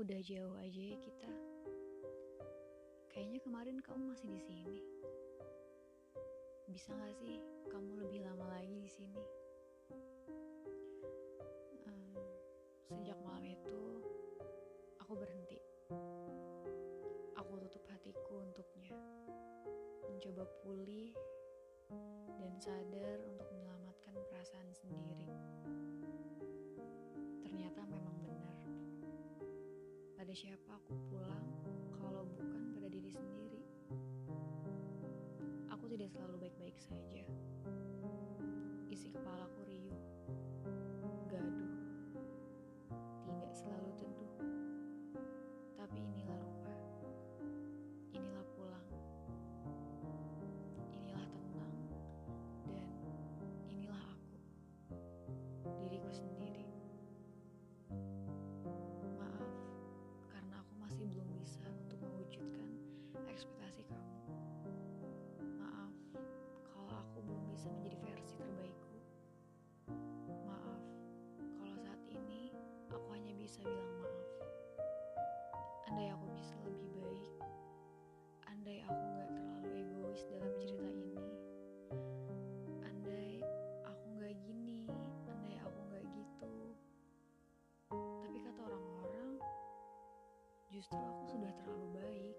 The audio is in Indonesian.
Udah jauh aja ya kita. Kayaknya kemarin kamu masih di sini. Bisa gak sih kamu lebih lama lagi di sini? Um, sejak malam itu, aku berhenti. Aku tutup hatiku untuknya. Mencoba pulih dan sadar untuk menyelamatkan perasaan sendiri. Pada siapa aku pulang kalau bukan pada diri sendiri? Aku tidak selalu baik-baik saja. bisa bilang maaf. Andai aku bisa lebih baik, andai aku gak terlalu egois dalam cerita ini, andai aku gak gini, andai aku gak gitu. Tapi kata orang-orang, justru aku sudah terlalu baik.